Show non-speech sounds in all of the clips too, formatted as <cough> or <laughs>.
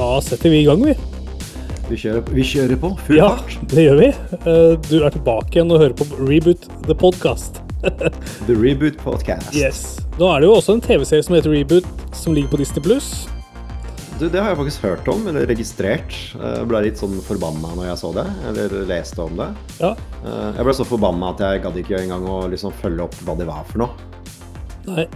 Da setter vi i gang, vi. Vi kjører, vi kjører på full Ja, fart. det gjør vi. Eh, Du er tilbake igjen og hører på Reboot the Podcast. <laughs> The Reboot Podcast. Yes. Nå er det jo også en TV-serie som heter Reboot, som ligger på Disney Pluss. Du, det har jeg faktisk hørt om, eller registrert. Jeg ble litt sånn forbanna når jeg så det, eller leste om det. Ja. Eh, Jeg ble så forbanna at jeg gadd ikke engang å liksom følge opp hva det var for noe. Nei.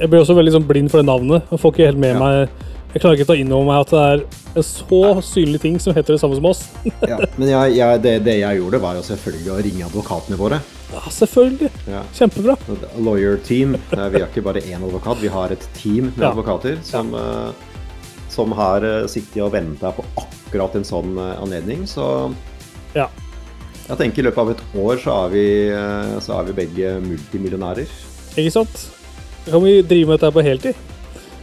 Jeg ble også veldig sånn blind for det navnet. Jeg får ikke helt med Ja. meg Jeg klarer ikke å ta inn over meg at det er en så synlig ting som heter det samme som oss. <laughs> Ja, men jeg, jeg, det, det jeg gjorde, var jo selvfølgelig å ringe advokatene våre. Ja, selvfølgelig. Ja. Kjempebra. Lawyer team. Vi har ikke bare én advokat, vi har et team med Ja. advokater som, eh, som har eh, sittet og venta på akkurat en sånn eh, anledning. Så Ja. jeg tenker i løpet av et år så er vi, så er vi begge multimillionærer. Ikke sant? Kan vi drive med dette på heltid.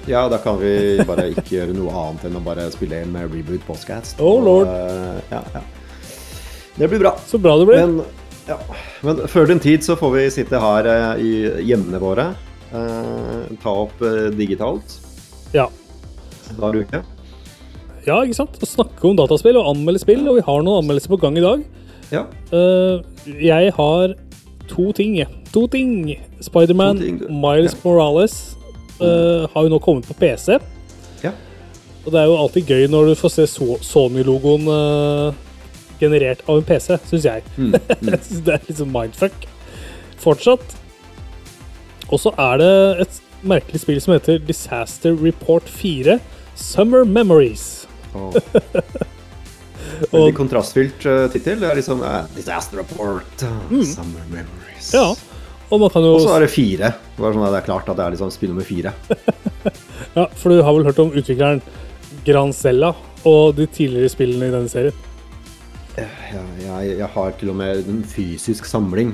Ja, da kan vi bare ikke gjøre noe annet enn å bare spille inn med Reboot Podcast. Oh, lord. Og, ja, ja. Det blir bra. Så bra det blir. Men, ja. Men før den tid så får vi sitte her eh, i hjemmene våre. eh, ta opp eh, digitalt Ja. hver uke. ja, ikke sant? Å snakke om dataspill og anmelde spill, og vi har noen anmeldelser på gang i dag. Ja. Eh, jeg har to ting. To ting. Spiderman. Miles Ja. Morales eh, har jo nå kommet på PC. Ja. Og det er jo alltid gøy når du får se so Sony-logoen uh, generert av en PC, syns jeg. <laughs> Mm, Jeg synes det er sånn mindfuck. Fortsatt. Og så er det et merkelig spill som heter Disaster Report 4 Summer Memories. <laughs> Og, veldig kontrastfylt uh, tittel. Det er liksom uh, Disaster Report, uh, Summer Memories. Mm. Ja. Og man kan jo Og så er det fire. Det, sånn at det er klart at det er liksom spill nummer fire. <laughs> Ja, for du har vel hørt om utvikleren Grancella og de tidligere spillene i denne serien? Jeg, jeg, jeg har til og med en fysisk samling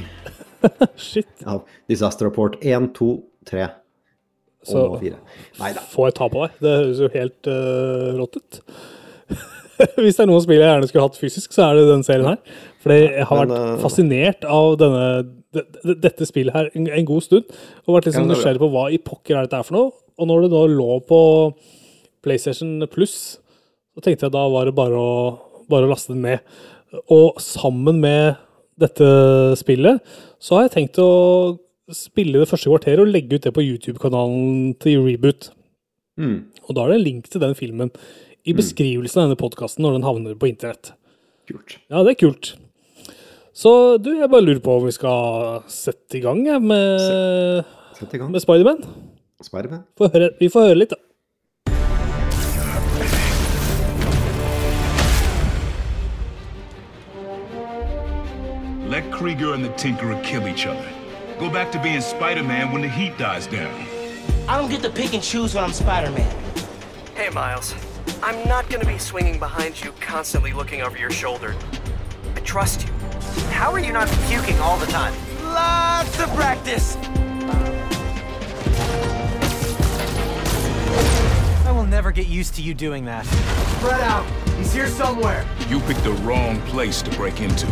<laughs> Shit. av Disaster Report 1, 2, 3 og Så 4. Nei da. får jeg ta på deg. Det høres jo helt uh, rått ut. <laughs> <laughs> Hvis det er noen spill jeg gjerne skulle hatt fysisk, så er det den serien her. Fordi jeg har Men, vært eh, fascinert av denne, de- de- dette spillet her en, en god stund. Og vært liksom det er nysgjerrig på hva i pokker er dette er for noe. Og når det da lå på PlayStation Plus, så tenkte jeg da var det bare å, bare å laste den ned. Og sammen med dette spillet, så har jeg tenkt å spille det første kvarteret og legge ut det på YouTube-kanalen til Reboot. Mm. Og da er det en link til den filmen i beskrivelsen av denne podkasten når den havner på internett. Kult. Ja, det er kult. Så du, jeg bare lurer på om vi skal sette i gang jeg, med, Sett i gang. med Spiderman. Spider Få høre- Vi får høre litt, da. Let Krieger and the Tinkerer kill each other. Go back to being Spider-Man when the heat dies down. I don't get to pick and choose when I'm Spider-Man. Hey, Miles. I'm not gonna be swinging behind you, constantly looking over your shoulder. I trust you. How are you not puking all the time? Lots of practice. I will never get used to you doing that. Spread out. He's here somewhere. You picked the wrong place to break into.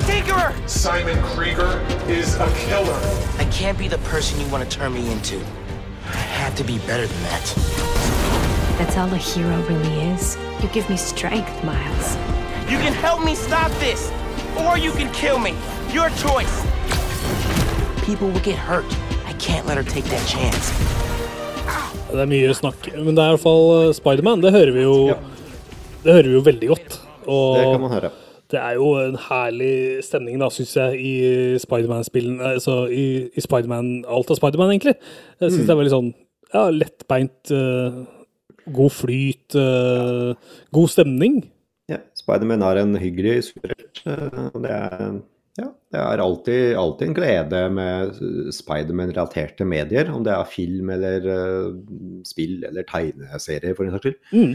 Tinkerer! Simon Krieger is a killer. I can't be the person you want to turn me into. I have to be better than that. That's all a hero really is. You give me strength, Miles. You can help me stop this, or you can kill me. Your choice. People will get hurt. I can't let her take that chance. Det er mye snakk. Men det er i hvert fall eh, Spiderman. Det hører vi jo Det hører vi jo veldig godt. Og Det kan man høre. Det er jo en herlig stemning, da, syns jeg, i Spiderman-spillene. Altså i, i Spiderman, alt av Spiderman, egentlig. Jeg Mm. det er veldig sånn ja, lettbeint, eh, god flyt, uh, god stemning. Ja, Spiderman er en hyggelig superhelt. Det er, ja, det er alltid, alltid en glede med Spiderman-relaterte medier. Om det er film eller uh, spill eller tegneserie, for en saks skyld.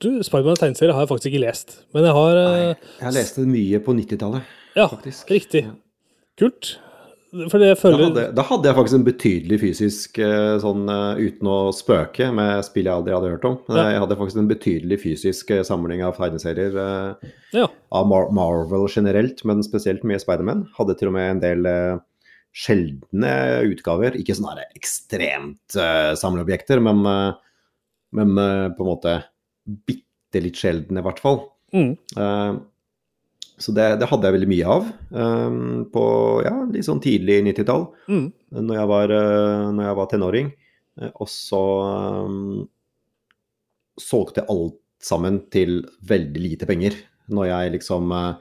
Du, Spiderman-tegneserie har jeg faktisk ikke lest, men jeg har eh, Jeg leste mye på 90-tallet. Ja, faktisk. riktig. Kult. Jeg Da hadde, da hadde jeg faktisk en betydelig fysisk eh, sånn eh, uten å spøke med spill jeg aldri hadde hørt om. Ja. Jeg hadde faktisk en betydelig fysisk eh, samling av tegneserier eh, Ja. av Mar Marvel generelt, men spesielt mye Spiderman. Hadde til og med en del eh, sjeldne utgaver. Ikke sånne ekstremt uh, samleobjekter, men, uh, men eh, på en måte bitte litt sjeldne, i hvert fall. Mm. Eh, så det, det hadde jeg veldig mye av um, på ja, litt sånn tidlig 90-tall, Mm. når, jeg var, eh, når jeg var tenåring. Eh, og så um, solgte jeg alt sammen til veldig lite penger. Når jeg liksom eh,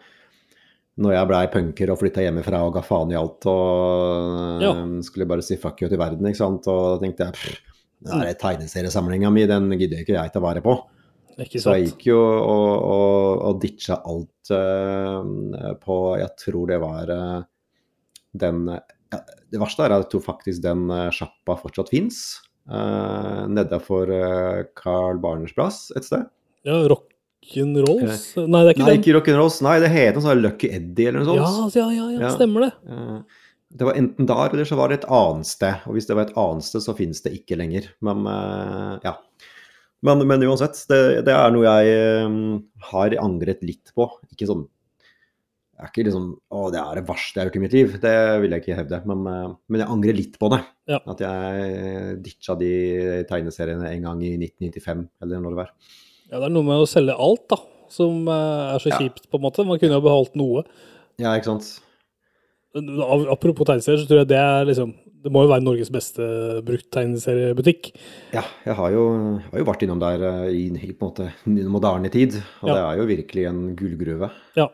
Når jeg blei punker og flytta hjemmefra og ga faen i alt og Ja. eh, skulle bare si fuck you til verden, ikke sant. Og da tenkte jeg pff, det er tegneseriesamlinga mi, den gidder ikke jeg til å være på. Ikke Så jeg gikk jo og, og, og ditcha alt uh, på Jeg tror det var uh, den ja, Det verste er at jeg tror faktisk den uh, sjappa fortsatt fins. Uh, Nedafor uh, Carl Barners plass et sted. Ja, Rock'n'rolls? Nei, det er ikke Nei, den. ikke Rock'n'Rolls. Nei, det heter noe sånn Lucky Eddie eller noe sånt. ja, ja, ja, Ja. stemmer det. Uh, det var enten der, eller så var det et annet sted. Og hvis det var et annet sted, så finnes det ikke lenger. Men ja. Men, men uansett, det, det er noe jeg eh, har angret litt på. Ikke sånn det er ikke liksom Å, det er det verste jeg har gjort i mitt liv. Det vil jeg ikke hevde. Men, eh, men jeg angrer litt på det. Ja. At jeg ditcha de tegneseriene en gang i 1995, eller når det var. Ja, det er noe med å selge alt, da, som eh, er så Ja. kjipt, på en måte. Man kunne jo beholdt noe. Ja, ikke sant. Apropos tegneserier, så tror jeg det er liksom Det må jo være Norges beste brukt-tegneseriebutikk. Ja, jeg har jo, jeg har jo vært innom der eh, i, i på en måte moderne tid, og Ja. det er jo virkelig en gullgruve. Ja,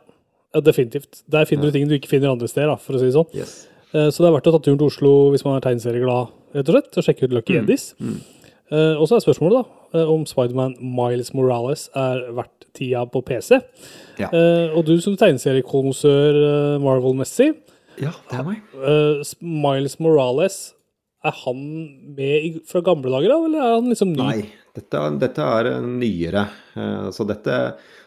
definitivt. Der finner du ting du ikke finner andre steder, da, for å si det sånn. Yes. Eh, Så det er verdt å ta turen til Oslo hvis man er tegneserieglad, rett og slett, og sjekke ut Mm. Lucky Eddies. Eh, Og så er spørsmålet da, om Spiderman Miles Morales er verdt tida på PC. Ja. Og du som tegneseriekonnoissør eh, Marvel-messig, ja, det er meg. Uh, Miles Morales, er han med i, fra gamle dager av, eller er han liksom ny? Nei, dette, dette er nyere. Uh, Så, dette,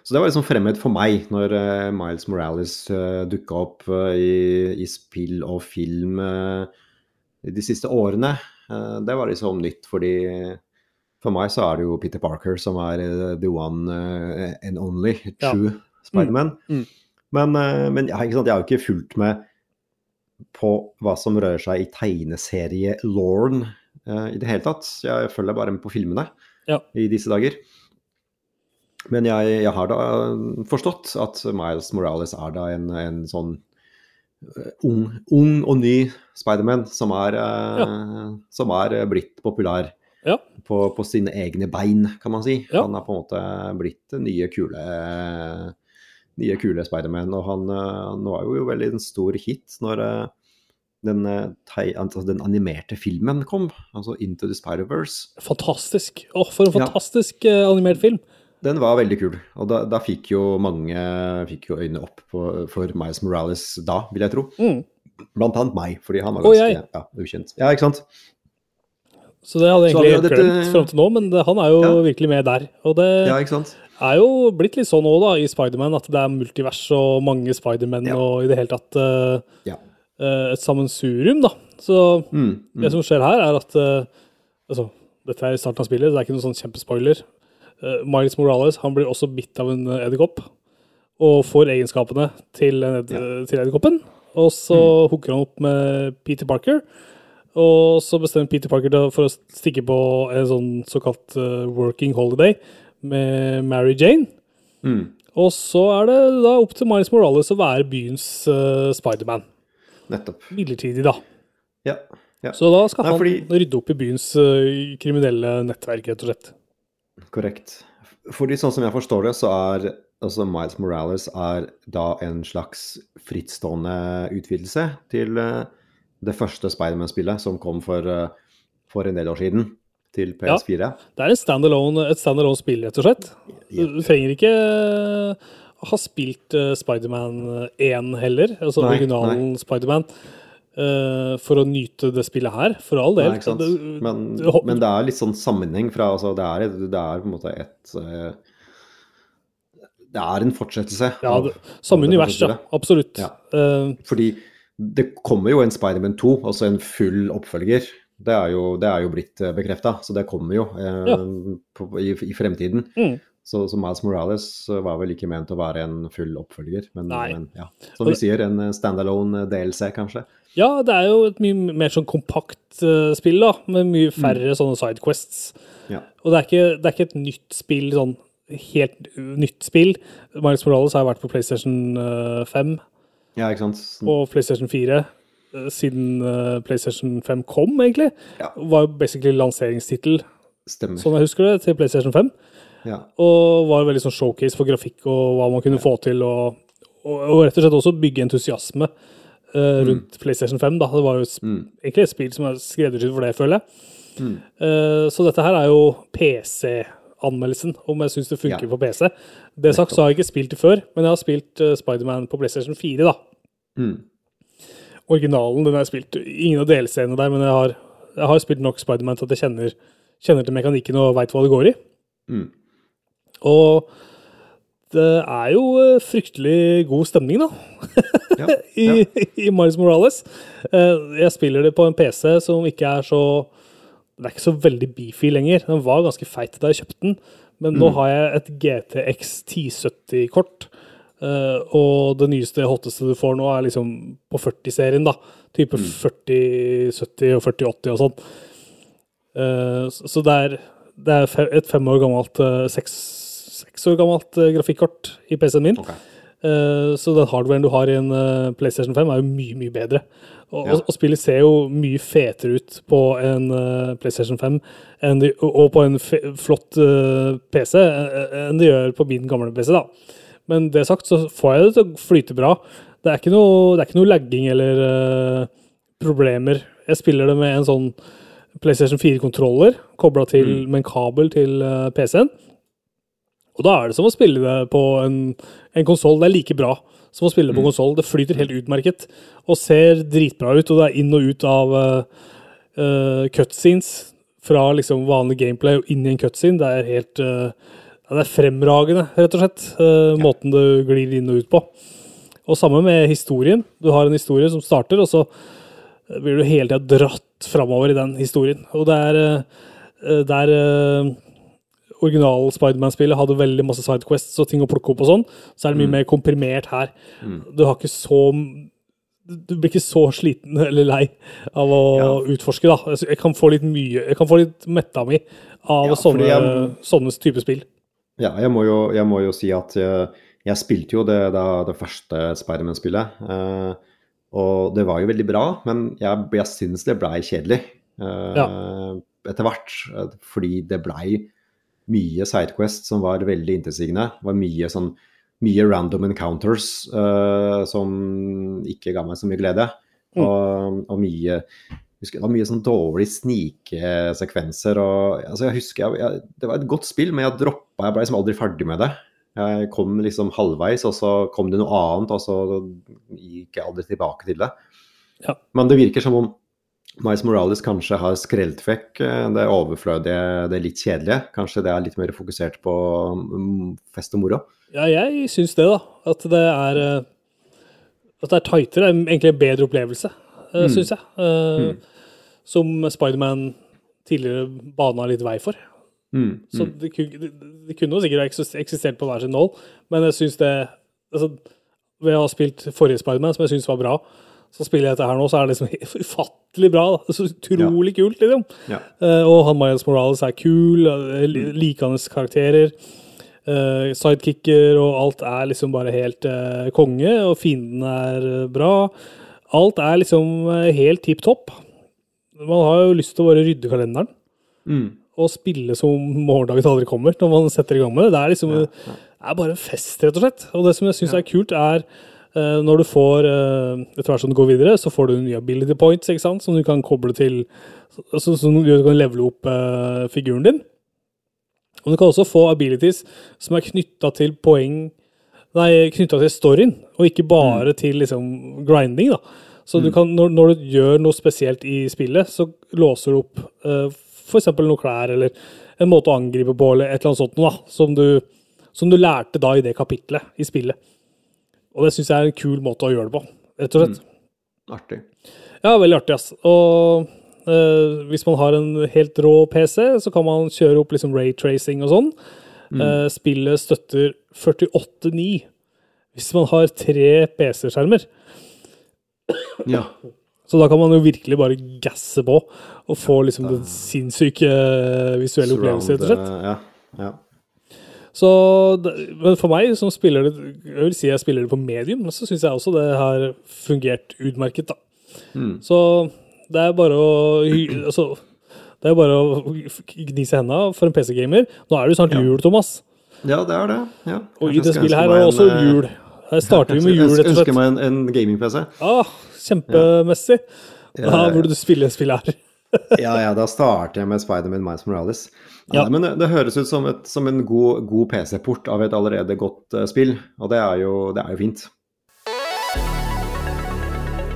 så det var liksom fremmed for meg når uh, Miles Morales uh, dukka opp i, i spill og film de siste årene. Det var liksom nytt, fordi for meg så er det jo Peter Parker som er the one and only Ja. true Spiderman. Mm, mm. Men, men ja, jeg har jo ikke fulgt med på hva som rører seg i tegneserie-lauren eh, i det hele tatt. Jeg følger bare med på filmene Ja. i disse dager. Men jeg, jeg har da forstått at Miles Morales er da en, en sånn eh, ung, ung og ny Spiderman som, er, eh, som er blitt populær Ja. på, på sine egne bein, kan man si. Ja. Han er på en måte blitt nye kule nye kule Spiderman. Og han, nå han var jo veldig en stor hit når eh, den, eh, altså den animerte filmen kom, altså Into the Spider-Verse. Fantastisk. Åh, for en fantastisk ja. animert film. Den var veldig kul, og da, da fikk jo mange fikk jo øynene opp på, for Miles Morales da, vil jeg tro. Mm. Blant annet meg, fordi han var ganske ja, ukjent. Ja, ikke sant? Så det hadde jeg egentlig glemt fram til nå, men det, han er jo Ja. virkelig med der. Og det Ja, ikke sant? Er jo blitt litt sånn òg, da, i Spiderman, at det er multivers og mange Spiderman Ja. og i det hele tatt uh, Ja. uh, et sammensurium, da. Så Mm, det som skjer her, er at uh, Altså, dette er i starten av spillet, det er ikke noen sånn kjempespoiler. Miles Morales han blir også bitt av en edderkopp, og får egenskapene til, ed til edderkoppen. Og så Mm. hooker han opp med Peter Parker. Og så bestemmer Peter Parker for å stikke på en sånn såkalt working holiday med Mary Jane. Mm. Og så er det da opp til Miles Morales å være byens uh, Spiderman. Nettopp. Midlertidig, da. Ja. ja. Så da skal Nei, han fordi- rydde opp i byens uh, kriminelle nettverk, rett og slett. Korrekt. Fordi sånn som jeg forstår det, så er altså Miles Morales er da en slags frittstående utvidelse til uh, det første Spiderman-spillet som kom for, uh, for en del år siden, til PS4. Det er et standalone, stand spill, rett og slett. Du, trenger ikke eh, ha spilt uh, Spiderman 1 heller, altså Nei, originalen Spiderman, eh, for å nyte det spillet her, for all del. Nei? Det- Men, men det er litt sånn sammenheng fra altså det, er, det er på en måte et eh, Det er en fortsettelse. ja, det, samme univers, ja. Absolutt. Ja. Eh, Fordi det kommer jo en Spiderman 2, altså en full oppfølger. Det er jo, det er jo blitt bekrefta, så det kommer jo eh, Ja. på, i, i fremtiden. Mm. Så, så Miles Morales eh, var vel ikke ment å være en full oppfølger, men, men ja. Som vi sier, en eh, standalone DLC, kanskje. ja, det er jo et mye mer sånn kompakt uh, spill, da, med mye færre sånne sidequests. Ja. Og det er, ikke, det er ikke et nytt spill sånn helt nytt spill. Miles Morales har vært på PlayStation eh, 5 Ja, og PlayStation 4 eh, siden eh, PlayStation 5 kom, egentlig. Ja. Var jo basically lanseringstittel, Stemmer. sånn jeg husker det, til PlayStation 5. Ja. Og var veldig sånn showcase for grafikk og hva man kunne få til. Og, og, og rett og slett også bygge entusiasme uh, rundt PlayStation 5. Da. Det var jo mm. egentlig et spill som er skreddersydd for det, føler jeg. Eh, så dette her er jo PC-anmeldelsen, om jeg syns det funker Ja. på PC. Det sagt så har jeg ikke spilt det før, men jeg har spilt uh, Spiderman på PlayStation 4, da. Mm. Originalen den har jeg spilt. Ingen av delscenene der, men jeg har, jeg har spilt nok Spiderman til at jeg kjenner, kjenner til mekanikken og veit hva det går i. Mm. Og det er jo eh, fryktelig god stemning, da, Ja. <laughs> i, i Miles Morales. Eh, Jeg spiller det på en PC som ikke er så Den er ikke så veldig beefy lenger. Den var ganske feit da jeg kjøpte den, men nå har jeg et GTX 1070-kort. Eh, og det nyeste, hotteste du får nå, er liksom på 40-serien, da. Type 40-70 og 40-80 og sånn. Uh, så- Så det er, det er et fem år gammelt, eh, seks, seks år gammelt grafikkort i PC-en min. Okay. Så den hardwaren du har i en PlayStation 5 er jo mye, mye bedre. Og, Ja. og, og spillet ser jo mye fetere ut på en PlayStation 5 enn de, og på en flott PC enn det gjør på min gamle PC. da. Men det sagt så får jeg det til å flyte bra. Det er ikke noe, det er ikke noe lagging eller uh, problemer. Jeg spiller det med en sånn PlayStation 4-kontroller kobla mm. med en kabel til uh, PC-en. Og da er det som å spille det på en, en konsoll. Det er like bra som å spille det på konsoll. Det flyter helt utmerket og ser dritbra ut, og det er inn og ut av uh, cutscenes fra liksom vanlig gameplay og inn i en cutscene. Det er helt eh, ja, Det er fremragende, rett og slett, eh, måten du glir inn og ut på. Og samme med historien. Du har en historie som starter, og så blir du hele tida dratt framover i den historien. Og det er eh, der eh, original Spiderman-spillet hadde veldig masse sidequests og ting å plukke opp og sånn, så er det mye mer komprimert her. Du har ikke så Du blir ikke så sliten <laughs> eller lei av å utforske, da. Altså, Jeg kan få litt mye Jeg kan få litt metta mi av Ja, sånne, jeg- sånne type spill. Ja, jeg må jo, jeg må jo si at jeg, jeg spilte jo det, det, det første Spiderman-spillet. Eh, og det var jo veldig bra, men jeg, jeg syns det blei kjedelig eh, etter hvert. eh, Fordi det blei mye Sidequest som var veldig intetsigende. Det var mye sånn mye random encounters eh, som ikke ga meg så mye glede. Og, og mye husker, det var mye sånn dårlig snikesekvenser. og altså, jeg husker jeg, jeg, Det var et godt spill, men jeg droppa Jeg ble liksom aldri ferdig med det. Jeg kom liksom halvveis, og så kom det noe annet, og så gikk jeg aldri tilbake til det. Ja. Men det virker som om Miles Morales kanskje har skrelt vekk eh, det overflødige, det litt kjedelige. Kanskje det er litt mer fokusert på mm, fest og moro. Ja, jeg syns det, da. At det er eh, At det er tightere. er Egentlig en bedre opplevelse, mm. syns jeg. Eh, Som Spiderman tidligere bana litt vei for. Mm. Så det, det, det kunne jo sikkert eksistert på hver sin nål, men jeg syns det altså, Ved å ha spilt forrige Spiderman, som jeg syns var bra, så spiller jeg dette her nå, så er det liksom <laughs> ufattelig bra. Da. Så utrolig kult, liksom. Ja. Uh, og han Miles Morales er kul, li- likende karakterer. Uh, sidekicker og alt er liksom bare helt uh, konge, og fienden er bra. Alt er liksom eh, helt tipp topp. Man har jo lyst til å bare rydde kalenderen Mm. og spille som morgendagen aldri kommer, når man setter i gang med det. Det er liksom det er bare en fest, rett og slett. Og det som jeg syns er kult, er uh, når du får uh, Etter hvert som du går videre, så får du nye ability points, ikke sant, som du kan koble til så, så gjør du kan levele opp uh, figuren din. Og du kan også få abilities som er knytta til poeng Nei, knytta til storyen, og ikke bare til liksom grinding, da. Så du kan, når, når du gjør noe spesielt i spillet, så låser du opp uh, f.eks. noen klær, eller en måte å angripe på, eller et eller annet sånt noe, da, som du, som du lærte da i det kapitlet i spillet. Og det syns jeg er en kul måte å gjøre det på, rett og slett. Artig. Ja, veldig artig, ass. Og uh, hvis man har en helt rå PC, så kan man kjøre opp liksom raytracing og sånn. Eh, spillet støtter 48.9 hvis man har tre PC-skjermer. Ja. Så da kan man jo virkelig bare gasse på og få liksom den sinnssyke eh, visuelle opplevelsen, rett og slett. Eh, Ja. ja. Så, men for meg som spiller det Jeg vil si jeg spiller det på medium, men så syns jeg også det har fungert utmerket, da. Mm. Så det er bare å altså, Det er bare å gni seg i hendene for en PC-gamer. Nå er det jo snart jul, Thomas. Ja, det er det. Ja. Og i det spillet her er også en, eh, jul. Her starter vi med <laughs> jul, rett og Ønsker meg en, en gaming-PC. Ah, kjempemessig. Ja, Da burde du spille spillet her. <laughs> Ja, ja, da starter jeg med Spiderman Miles Morales. Ja. Nei, men det, det høres ut som, et, som en god, god PC-port av et allerede godt uh, spill, og det er jo, det er jo fint.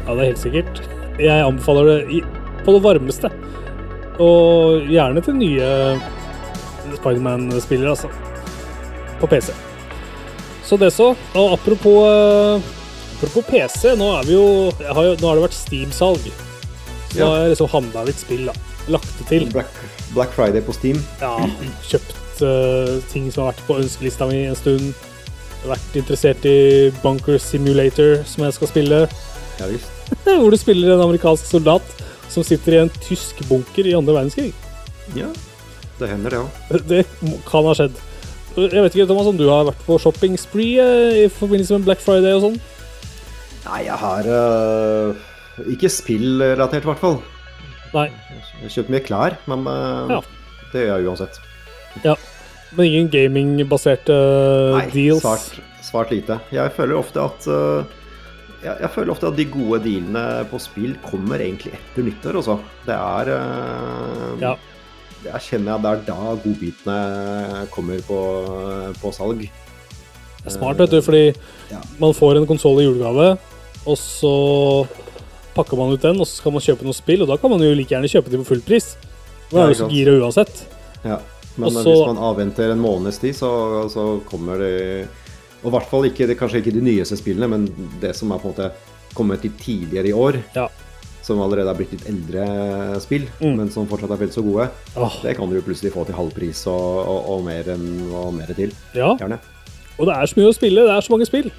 Ja, det er helt sikkert. Jeg anbefaler det i, på det varmeste. Og gjerne til nye Spiderman-spillere, altså. På PC. Så det så. Og apropos, eh, apropos PC, nå er vi jo, har jo Nå har det vært Steam-salg. Så Ja. nå har jeg liksom handla litt spill, da. Lagt det til. Black, Black Friday på Steam. Ja, kjøpt uh, ting som har vært på ønskelista mi en stund. Vært interessert i Bunker Simulator, som jeg skal spille. Ja visst. <laughs> Hvor du spiller en amerikansk soldat som sitter i en tysk bunker i andre verdenskrig. Ja, det hender det òg. <laughs> Det kan ha skjedd. Jeg vet ikke, Thomas, om du har vært på shopping spree eh, i forbindelse med Black Friday og sånn? Nei, jeg har uh, ikke spillrelatert, i hvert fall. Nei. Jeg har kjøpt mye klær, men uh, Ja. det gjør jeg uansett. Ja. Men ingen gamingbaserte Nei, deals? Svart, svart lite. Jeg føler ofte at uh, jeg, jeg føler ofte at de gode dealene på spill kommer egentlig etter nyttår, også. Det er Ja. Jeg kjenner at det er da godbitene kommer på, på salg. Det er smart, vet du, fordi Ja. man får en konsoll i julegave, og så pakker man ut den, og så skal man kjøpe noe spill, og da kan man jo like gjerne kjøpe dem på full pris. Da er det så gira uansett. Ja, men Også, hvis man avventer en måneds tid, så, så kommer det Og i hvert fall ikke, kanskje ikke de nyeste spillene, men det som er på en måte kommet litt tidligere i år. Ja. Som allerede har blitt litt eldre spill, Mm. men som fortsatt er vel så gode. Oh. Det kan du plutselig få til halv pris og, og, og, mer, og mer til. Ja, Gjerne. og det er så mye å spille. Det er så mange spill.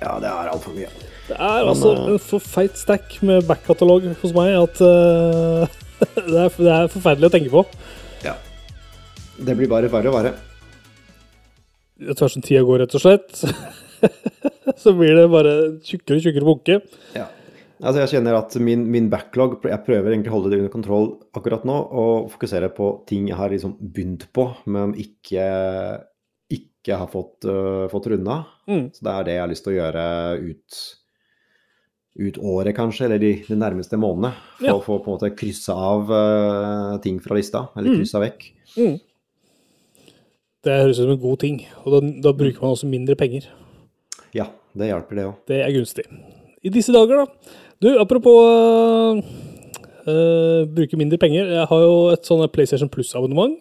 Ja, det er altfor mye. Det er Men, altså eh, en for feit stack med backkatalog hos meg at uh, <laughs> det, er, det er forferdelig å tenke på. Ja. Det blir bare verre og verre. Etter hvert som tida går, rett og slett, <laughs> så blir det bare tjukkere og tjukkere bunke. Ja. Altså jeg kjenner at min, min backlog Jeg prøver egentlig å holde det under kontroll akkurat nå og fokusere på ting jeg har liksom begynt på, men ikke, ikke har fått, uh, fått runda. Mm. Så det er det jeg har lyst til å gjøre ut, ut året, kanskje, eller de, de nærmeste månedene. For Ja. å få på en måte kryssa av uh, ting fra lista, eller Mm. kryssa vekk. Det høres ut som en god ting, og da, da bruker man også mindre penger. Ja, det hjelper det òg. Det er gunstig. I disse dager, da. Du, apropos uh, bruke mindre penger. Jeg har jo et sånn PlayStation Plus-abonnement.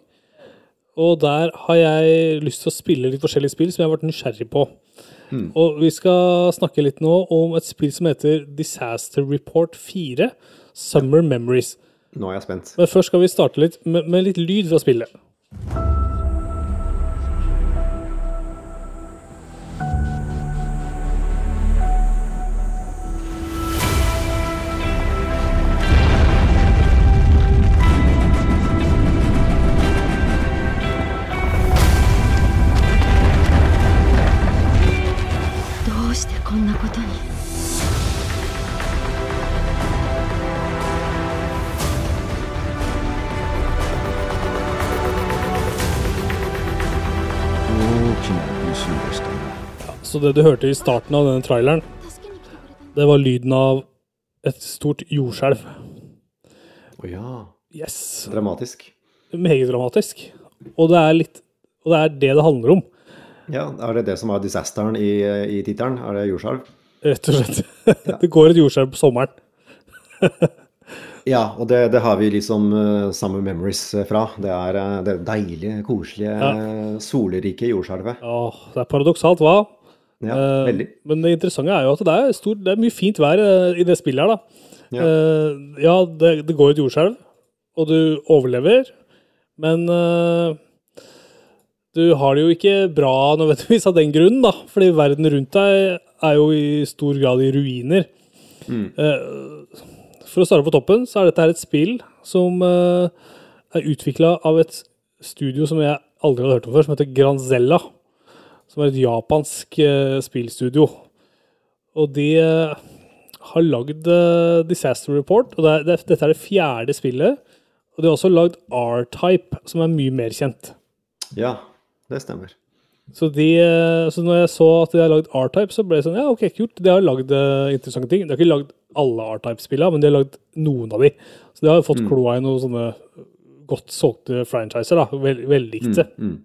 Og der har jeg lyst til å spille litt forskjellige spill som jeg har vært nysgjerrig på. Og vi skal snakke litt nå om et spill som heter Disaster Report 4. Summer Memories. Nå er jeg spent. Men først skal vi starte litt med, med litt lyd fra spillet. Så det du hørte i starten av denne traileren, det var lyden av et stort jordskjelv. Å ja. Yes. Dramatisk. Meget dramatisk. Og det er litt Og det er det det handler om, Ja, Er det det som er disasteren i, i tittelen? Er det jordskjelv? rett og slett. <laughs> Det går et jordskjelv på sommeren. <laughs> Ja, og det, det har vi liksom uh, samme memories eh, fra. Det er eh, det deilige, koselige, ja. solrike jordskjelvet. Ja, det er paradoksalt, hva? Ja, Eh, veldig. Men det interessante er jo at det er, stor, det er mye fint vær eh, i det spillet her, da. Ja. Eh, ja, det, det går et jordskjelv, og du overlever, men du har det jo ikke bra nødvendigvis av den grunnen, da. Fordi verden rundt deg er jo i stor grad i ruiner. Mm. for å starte på toppen, så er dette et spill som er utvikla av et studio som jeg aldri hadde hørt om før, som heter Granzella. Som er et japansk eh, spillstudio. Og de eh, har lagd eh, Disaster Report, og det er, det, dette er det fjerde spillet. Og de har også lagd R-Type, som er mye mer kjent. Ja, det stemmer. Så, de, så når jeg så at de har lagd R-Type, så ble det sånn Ja, ok, kult. De har lagd interessante ting. De har ikke lagd alle R-Type-spillene, men de har lagd noen av de. Så de har fått kloa i noen sånne godt solgte franchiser, da. Vel, vellikte. Mm.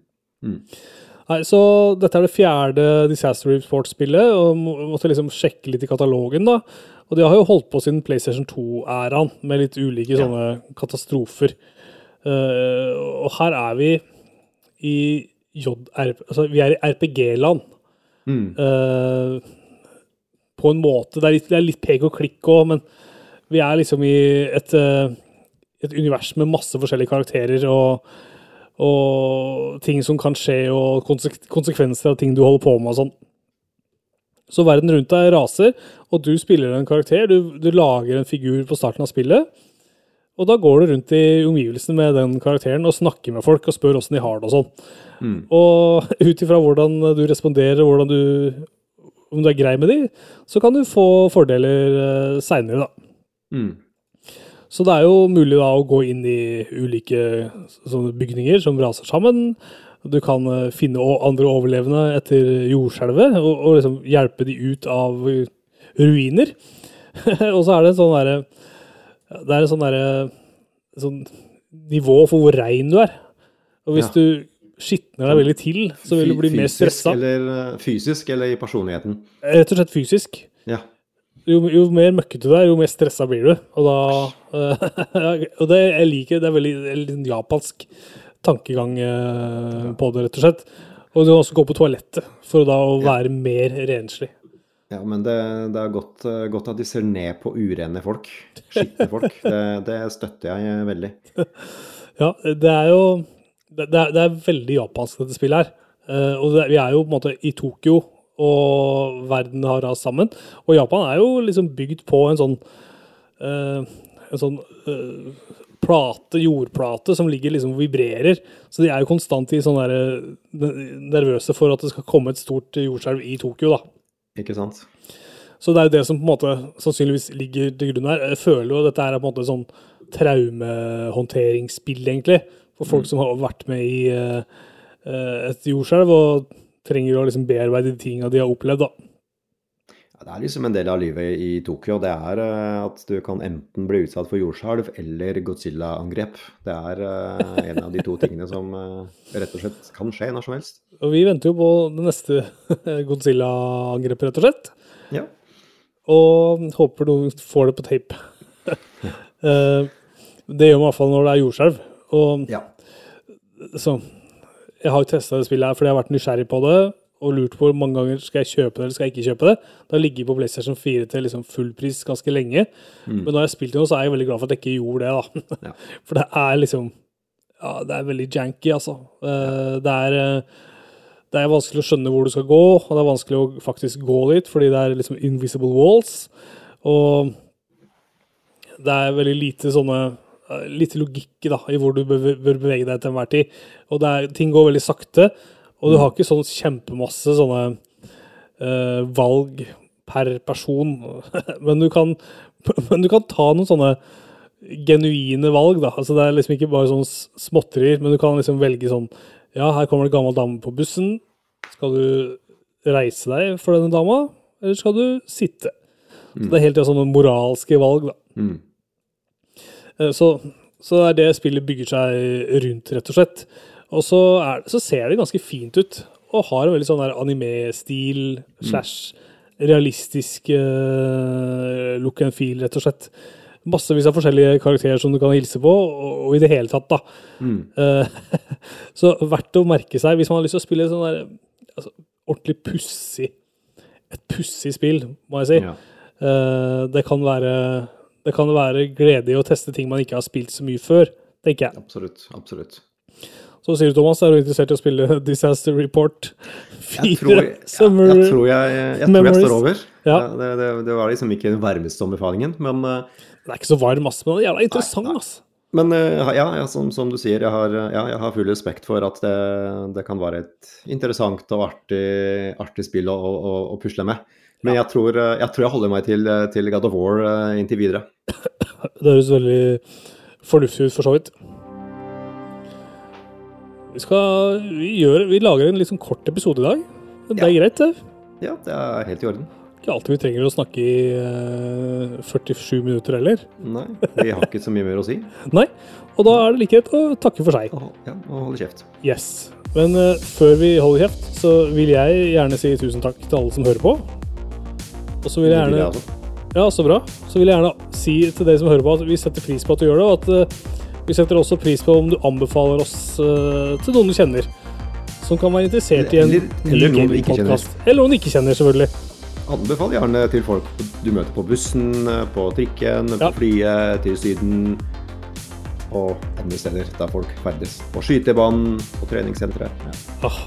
Nei, så dette er det fjerde Disaster Report-spillet, og må- måtte liksom sjekke litt i katalogen, da. Og de har jo holdt på siden PlayStation 2-æraen, med litt ulike sånne katastrofer. Uh, og her er vi i JRP Altså, vi er i RPG-land. Eh, på en måte. Det er litt, det er litt pek og klikk òg, men vi er liksom i et, uh, et univers med masse forskjellige karakterer og, og ting som kan skje, og konsekvenser av ting du holder på med og sånn. Så verden rundt deg raser, og du spiller en karakter. Du, du lager en figur på starten av spillet. Og da går du rundt i omgivelsene med den karakteren og snakker med folk og spør åssen de har det og sånn. Og <laughs> ut ifra hvordan du responderer, hvordan du, om du er grei med de, så kan du få fordeler uh, seinere, da. Mm. Så det er jo mulig da å gå inn i ulike bygninger som raser sammen. Du kan eh, finne andre overlevende etter jordskjelvet og, og liksom hjelpe de ut av eh, ruiner. <laughs> og så er det en sånn derre Det er en sånn derre sånn nivå for hvor rein du er. Og hvis Ja. du skitner deg veldig til, så vil du bli mer Fysisk stressa. Eller, eh, fysisk eller i personligheten. Rett og slett fysisk. Ja. Jo, jo mer møkkete du er, jo mer stressa blir du. Og da eh, <laughs> Og det jeg liker det er veldig, er en japansk tankegang eh, på det, rett og slett. Og du kan også gå på toalettet for da å være mer renslig. Ja, men det, det er godt, eh, godt at de ser ned på urene folk. Skitne folk. <laughs> Det, det støtter jeg veldig. <laughs> Ja, det er jo Det, det, er, det er veldig japansk, dette spillet her. Og vi er jo på en måte i Tokyo, og verden har rast sammen. Og Japan er jo liksom bygd på en sånn uh, En sånn uh, plate, jordplate, som ligger liksom og vibrerer. Så de er jo konstant i sånn der, nervøse for at det skal komme et stort jordskjelv i Tokyo, da. Ikke sant? Så det er jo det som på en måte sannsynligvis ligger til grunn her. Jeg føler jo at dette er på en måte sånn traumehåndteringsspill, egentlig. For folk som har vært med i eh, et jordskjelv og trenger å liksom bearbeide de tinga de har opplevd, da. Ja, det er liksom en del av livet i Tokyo. Det er eh, at du kan enten bli utsatt for jordskjelv eller Godzilla-angrep. Det er eh, en av de to <laughs> tingene som eh, rett og slett kan skje når som helst. Og vi venter jo på det neste <laughs> Godzilla-angrepet, rett og slett. Ja. Og håper noen får det på tape. <laughs> Det gjør man i hvert fall når det er jordskjelv. Og ja. så Jeg har jo testa det spillet her fordi jeg har vært nysgjerrig på det og lurt på hvor mange ganger skal jeg kjøpe det eller skal jeg ikke kjøpe det. Det har ligget på PlayStation 4 til liksom fullpris ganske lenge. Men når jeg har spilt det så er jeg veldig glad for at jeg ikke gjorde det. da. Ja. <laughs> For det er liksom Ja, det er veldig janky, altså. Ja. Det er eh, det er vanskelig å skjønne hvor du skal gå, og det er vanskelig å faktisk gå dit, fordi det er liksom invisible walls. Og det er veldig lite sånne eh, Lite logikk da, i hvor du bør bevege deg til enhver tid. Og er, ting går veldig sakte, og du har ikke sånn kjempemasse sånne uh, valg per person. <laughs> men, du kan, <laughs> men du kan ta noen sånne genuine valg, da. Altså det er liksom ikke bare sånn småtterier, men du kan liksom velge sånn Ja, her kommer det en gammel dame på bussen. Skal du reise deg for denne dama, eller skal du sitte? Så det er helt ja, sånne moralske valg, da. Mm. Eh, Så, så det er det spillet bygger seg rundt, rett og slett. Og så, er, så ser det ganske fint ut, og har en veldig sånn anime-stil slash realistisk uh, look and feel, rett og slett. Massevis av forskjellige karakterer som du kan hilse på, og, og i det hele tatt, da. Eh, <laughs> så verdt å merke seg hvis man har lyst til å spille sånn der altså, ordentlig pussig Et pussig spill, må jeg si. Ja. Uh, det kan være det kan være glede i å teste ting man ikke har spilt så mye før, tenker jeg. Absolutt. Absolutt. Så sier du, Thomas, er du interessert i å spille <laughs> Disaster Report 4? <laughs> Jeg tror, jeg, jeg, jeg, tror jeg, tror står over. Ja. Det, det, det var liksom ikke den varmeste anbefalingen, men Det Den er ikke så varm, ass, men den er jævla interessant, Nei, nei. ass. Men eh, ja, ja som, som, du sier, jeg har, ja, jeg har, full respekt for at det, det, kan være et interessant og artig, artig spill å, å, å, pusle med. Men jeg tror, jeg, tror, jeg holder meg til, til God of War inntil videre. <clears throat> Det høres veldig fornuftig ut, for så vidt. Vi skal vi vi lager en litt sånn kort episode i dag. Det er greit, det. Ja, det er helt i orden. Ikke alltid vi trenger å snakke i uh, 47 minutter heller. Nei, vi har ikke så mye mer å si. <laughs> Nei, og da er det like greit å takke for seg. Ja, og holde kjeft. Yes. Men uh, før vi holder kjeft, så vil jeg gjerne si tusen takk til alle som hører på. Og så vil jeg gjerne Ja, så bra. Så vil jeg gjerne si til dere som hører på, at vi setter pris på at du gjør det, og at uh, vi setter også pris på om du anbefaler oss til noen du kjenner som kan være interessert i en ny gamingpodkast. Eller noen du ikke kjenner, selvfølgelig. Anbefal gjerne til folk du møter på bussen, på trikken, ja. på flyet, til Syden og andre steder der folk ferdes. På skytebanen, på treningssenteret. Ja. Ah,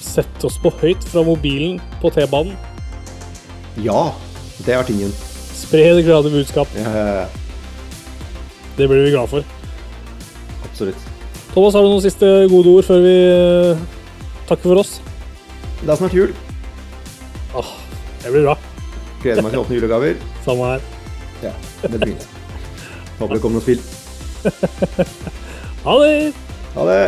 sett oss på høyt fra mobilen på T-banen. Ja, det er tingen. Spre det glade budskap. Ja. Det blir vi glad for. Absolutt. Thomas, har du noen siste gode ord før vi eh, takker for oss? Det er snart jul. Åh, det blir bra. Gleder meg til å åpne julegaver. <laughs> Samme her. Ja, det blir fint. Håper det kommer noen spill. <laughs> ha det. Ha det.